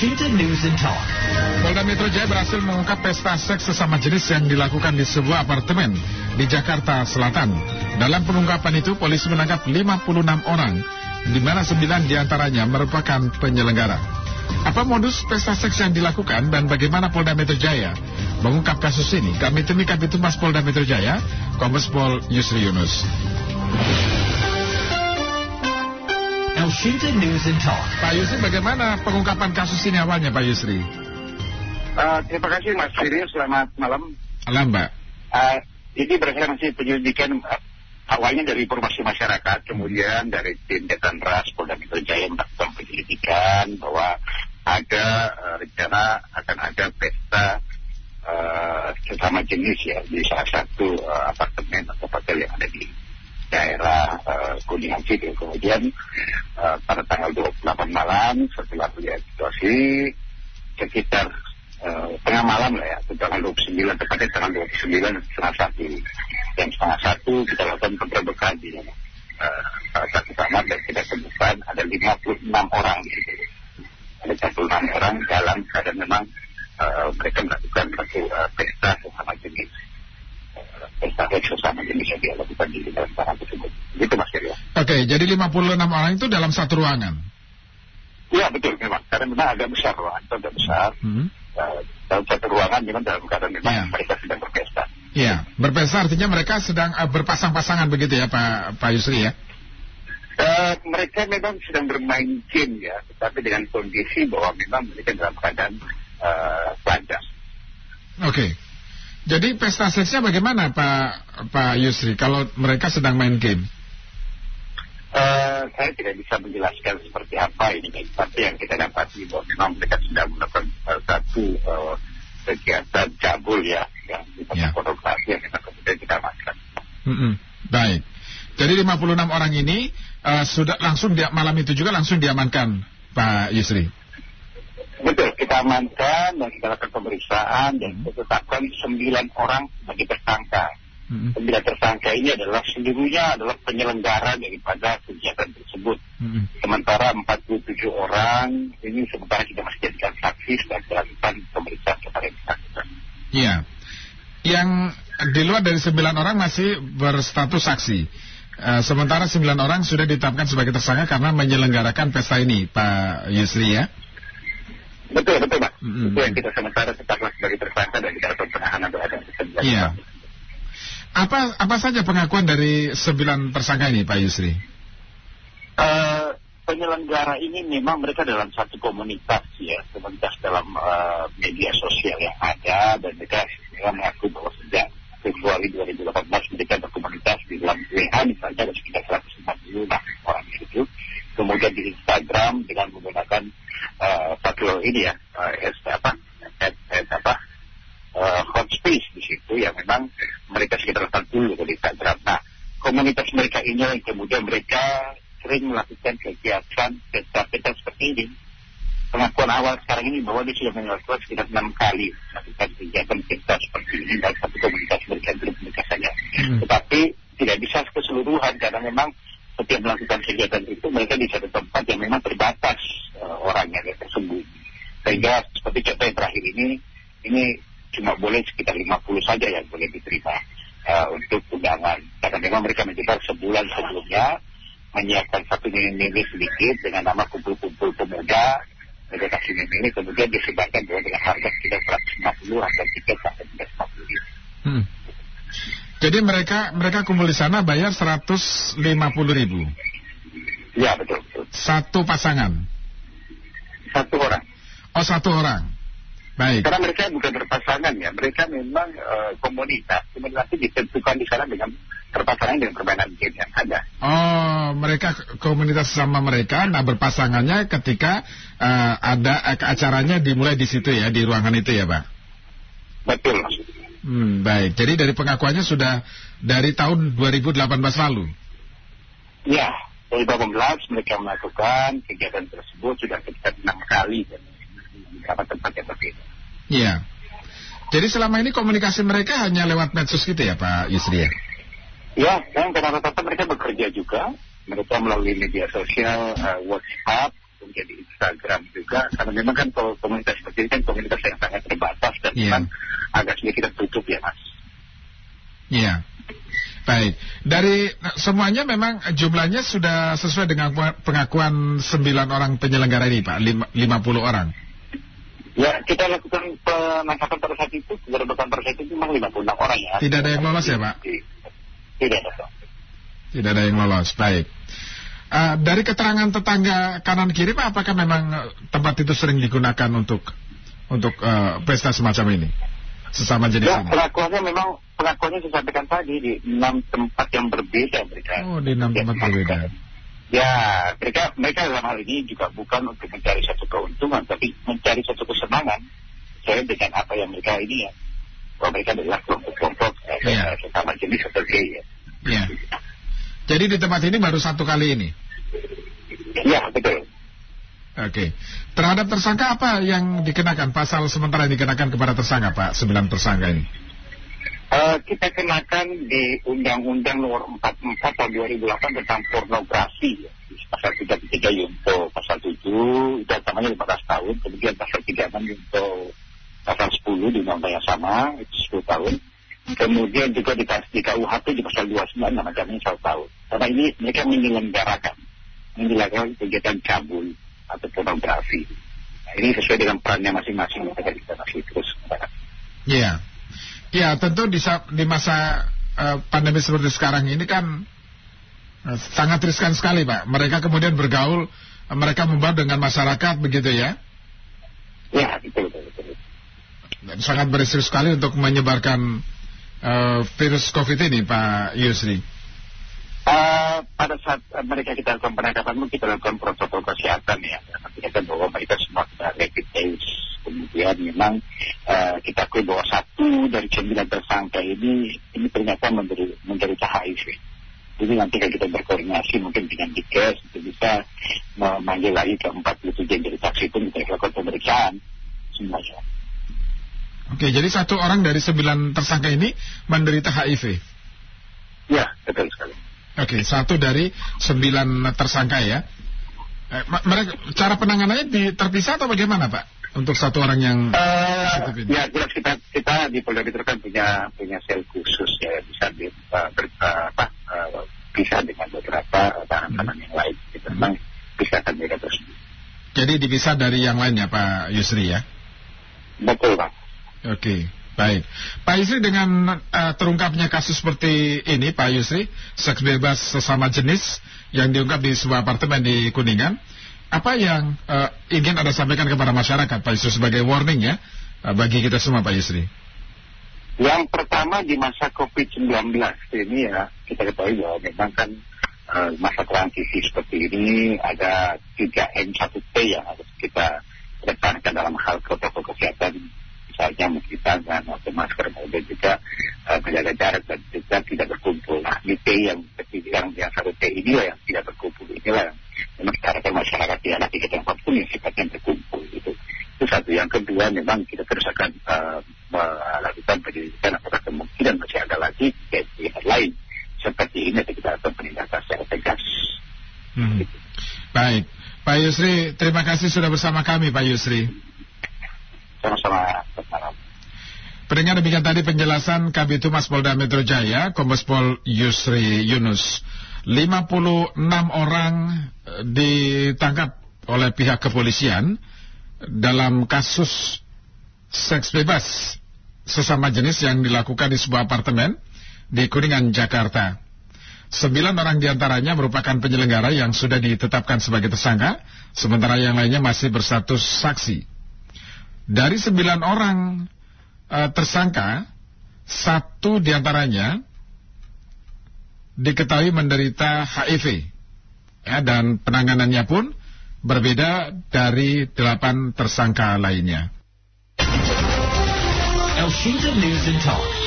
Washington News and Talk. Polda Metro Jaya berhasil mengungkap pesta seks sesama jenis yang dilakukan di sebuah apartemen di Jakarta Selatan. Dalam pengungkapan itu, polisi menangkap 56 orang, di mana 9 di antaranya merupakan penyelenggara. Apa modus pesta seks yang dilakukan dan bagaimana Polda Metro Jaya mengungkap kasus ini? Kami temui Kabit Humas Polda Metro Jaya, Kombes Pol Yusri Yunus. Washington News and Talk. Pak Yusri, bagaimana pengungkapan kasus ini awalnya, Pak Yusri? Uh, terima kasih Mas Firi, selamat malam. Malam, Mbak. Uh, ini berdasarkan hasil penyelidikan uh, awalnya dari informasi masyarakat, kemudian dari tim Ras Polda Metro Jaya melakukan penyelidikan bahwa ada uh, rencana akan ada pesta uh, sesama jenis ya di salah satu uh, apartemen atau hotel yang ada di daerah uh, Kuningan Situ. Kemudian uh, pada tanggal 28 malam setelah melihat situasi sekitar uh, tengah malam lah ya, tanggal 29 tepatnya tanggal 29 setengah satu dan setengah satu kita lakukan penggerbekan di uh, satu kamar dan kita temukan ada 56 orang di situ. Ada 56 orang dalam keadaan memang uh, mereka melakukan satu uh, pesta sesama jenis pesta sesama jenis yang dia lakukan di dalam tanah tersebut. Gitu Mas. Oke, jadi 56 orang itu dalam satu ruangan? Iya betul memang, karena memang agak besar ruangan itu agak besar. Hmm. Uh, dalam satu ruangan memang dalam keadaan memang yeah. mereka sedang berpesta. Iya, berpesta artinya mereka sedang uh, berpasang-pasangan begitu ya Pak Pak Yusri ya? Uh, mereka memang sedang bermain game ya, tetapi dengan kondisi bahwa memang mereka dalam keadaan uh, Oke. Okay. Jadi pesta seksnya bagaimana Pak Pak Yusri kalau mereka sedang main game? Saya tidak bisa menjelaskan seperti apa ini, tapi yang kita dapati bahwa memang mereka sedang melakukan uh, satu uh, kegiatan cabul ya, yang yeah. pornografi yang kita kemudian kita amankan. Mm -hmm. Baik. Jadi 56 orang ini uh, sudah langsung dia, malam itu juga langsung diamankan Pak Yusri. Betul, kita amankan dan kita lakukan pemeriksaan dan kita tetapkan sembilan orang sebagai tersangka. Hmm. Sembilan tersangka ini adalah seluruhnya adalah penyelenggara daripada kegiatan tersebut. Hmm. Sementara 47 orang ini sementara kita masih jadikan saksi dan dilakukan pemeriksaan kepada yang bersangkutan. Iya. Yang di luar dari sembilan orang masih berstatus saksi. Uh, sementara sembilan orang sudah ditetapkan sebagai tersangka karena menyelenggarakan pesta ini, Pak Yusri ya? Betul, betul Pak. Mm -hmm. Itu yang kita sementara tetapkan sebagai tersangka dan kita penahanan terhadap Iya. Apa apa saja pengakuan dari sembilan tersangka ini Pak Yusri? Uh, penyelenggara ini memang mereka dalam satu komunitas ya, komunitas dalam uh, media sosial yang ada dan mereka, mereka mengaku bahwa sejak Februari 2018 mereka berkomunitas di dalam WA misalnya ada sekitar 140 orang itu. Kemudian di Instagram dengan menggunakan uh, satu ini ya uh, apa at, at, apa uh, hot space di situ yang memang mereka sekitar 40 dari Instagram. Nah ini yang kemudian mereka sering melakukan kegiatan pesta-pesta seperti ini. Pengakuan awal sekarang ini bahwa dia sudah melakukan sekitar enam kali melakukan kegiatan pesta seperti ini dalam satu komunitas mereka grup mereka saja. Hmm. Tetapi tidak bisa keseluruhan karena memang setiap melakukan kegiatan itu mereka di satu tempat yang memang terbatas uh, orangnya tersebut. Sehingga seperti contoh yang terakhir ini, ini cuma boleh sekitar 50 saja yang boleh diterima uh, untuk undangan. Karena memang mereka menyebar sebulan sebelumnya menyiapkan satu mini-mini sedikit dengan nama kumpul-kumpul pemuda mereka kasih mini ini kemudian disebarkan dengan harga sekitar 150 harga tiket sampai 350 hmm. Jadi mereka mereka kumpul di sana bayar 150 ribu. Ya betul, betul. Satu pasangan. Satu orang. Oh satu orang. Baik. Karena mereka bukan berpasangan ya, mereka memang uh, komunitas. Komunitas ditentukan di sana dengan berpasangan dengan permainan game yang ada. Oh, mereka komunitas sama mereka, nah berpasangannya ketika uh, ada uh, acaranya dimulai di situ ya, di ruangan itu ya, Pak? Betul. Hmm, baik. Jadi dari pengakuannya sudah dari tahun 2018 lalu? Ya, 2018 mereka melakukan kegiatan tersebut sudah sekitar enam kali dan beberapa tempat yang berbeda. Iya. Jadi selama ini komunikasi mereka hanya lewat medsos gitu ya Pak Yusri ya? Ya, dan karena rata mereka bekerja juga. Mereka melalui media sosial, uh, WhatsApp, kemudian di Instagram juga karena memang kan kalau komunitas seperti ini kan komunitas yang sangat terbatas dan Iya. memang agak sedikit tertutup ya mas. Iya. Baik. Dari nah, semuanya memang jumlahnya sudah sesuai dengan pengakuan 9 orang penyelenggara ini, Pak. Lima- 50 orang. Ya kita lakukan penangkapan pada saat itu, penggerbekan pada saat itu memang 56 orang ya. Tidak ada yang lolos ya, Pak? Tidak ada. Tidak ada yang lolos. Baik. Eh, dari keterangan tetangga kanan kiri, Pak, apakah memang tempat itu sering digunakan untuk untuk eh, pesta semacam ini? Sesama jenis Ya ini. pengakuannya memang pengakuannya saya sampaikan tadi di enam tempat yang berbeda mereka. Oh, di enam Ya, tempat berbeda. Ya, mereka mereka dalam hal ini juga bukan untuk mencari satu keuntungan, tapi mencari satu kesenangan. Saya dengan apa yang mereka ini ya, bahwa mereka adalah kelompok-kelompok eh, Iya. sesama jenis atau gay ya. Iya. Jadi di tempat ini baru satu kali ini. Ya, betul. Oke. Terhadap tersangka apa yang dikenakan? Pasal sementara yang dikenakan kepada tersangka, Pak? Sembilan tersangka ini. Eh, kita kenakan di Undang-Undang Nomor 44 tahun 2008 tentang pornografi. Pasal 33 Yunto, pasal 7 itu ancamannya 15 tahun, kemudian pasal 36 Yunto, pasal 10 di undang-undang yang sama itu 10 tahun. Kemudian juga di, di KUHP di pasal 29 nama ancamannya 1 tahun. Karena ini mereka menyelenggarakan, menyelenggarakan kegiatan cabul atau pornografi. Nah, ini sesuai dengan perannya masing-masing mereka kita masih terus. Iya. Ya, tentu di, di masa eh, pandemi seperti sekarang ini kan eh, sangat riskan sekali, Pak. Mereka kemudian bergaul, eh, mereka membaur dengan masyarakat begitu ya. Ya, betul, betul, betul. Dan sangat berisiko sekali untuk menyebarkan eh, virus COVID ini, Pak Yusri. Eh, pada saat mereka kita lakukan penangkapan kita lakukan protokol kesehatan ya. Artinya kan bahwa mereka semua kita rapid test. Kemudian memang eh, kita akui bahwa satu dari sembilan tersangka ini ini ternyata menderi, menderita HIV. Jadi nanti kalau kita berkoordinasi mungkin dengan Dikes itu bisa memanggil lagi ke 47 yang jadi saksi pun kita lakukan pemeriksaan semuanya. Oke, jadi satu orang dari sembilan tersangka ini menderita HIV. Ya, betul sekali. Oke, satu dari sembilan tersangka ya. Eh, mereka cara penanganannya di, terpisah atau bagaimana, Pak? Untuk satu orang yang ini. ya jelas kita kita di Polda Metro kan punya punya sel khusus ya bisa di, uh, ber, uh, apa uh, bisa dengan beberapa tahanan yang lain. Kita memang pisahkan mereka tersebut. Jadi dipisah dari yang lainnya, Pak Yusri ya. Betul pak. Oke, baik. Pak Yusri dengan eh, terungkapnya kasus seperti ini, Pak Yusri, seks bebas sesama jenis yang diungkap di sebuah apartemen di Kuningan, apa yang eh, ingin Anda sampaikan kepada masyarakat, Pak Yusri, sebagai warning ya, eh, bagi kita semua, Pak Yusri? Yang pertama di masa COVID-19 ini ya kita ketahui bahwa memang kan uh, masa transisi seperti ini ada 3M 1T yang harus kita kedepankan dalam hal protokol kesehatan misalnya mencuci tangan atau masker kemudian juga uh, menjaga jarak dan juga tidak berkumpul. Nah di T yang yang yang satu T inilah yang tidak berkumpul inilah yang memang kita harapkan masyarakat tidak ada kegiatan apa pun yang sifatnya berkumpul gitu. Itu satu. Yang kedua memang kita terus akan uh, melakukan penyelidikan apakah kemungkinan masih ada lagi kegiatan lain seperti ini kita lakukan penindakan secara tegas. Hmm. Baik, Pak Yusri, terima kasih sudah bersama kami, Pak Yusri. Sama-sama. Pendengar demikian tadi penjelasan Kabit Humas Polda Metro Jaya, Kombes Pol Yusri Yunus. 56 orang eh, ditangkap oleh pihak kepolisian dalam kasus seks bebas sesama jenis yang dilakukan di sebuah apartemen di Kuningan, Jakarta. Sembilan orang di antaranya merupakan penyelenggara yang sudah ditetapkan sebagai tersangka, sementara yang lainnya masih berstatus saksi. Dari sembilan orang eh, tersangka, satu di antaranya diketahui menderita HIV, ya, dan penanganannya pun berbeda dari delapan tersangka lainnya. News and Talk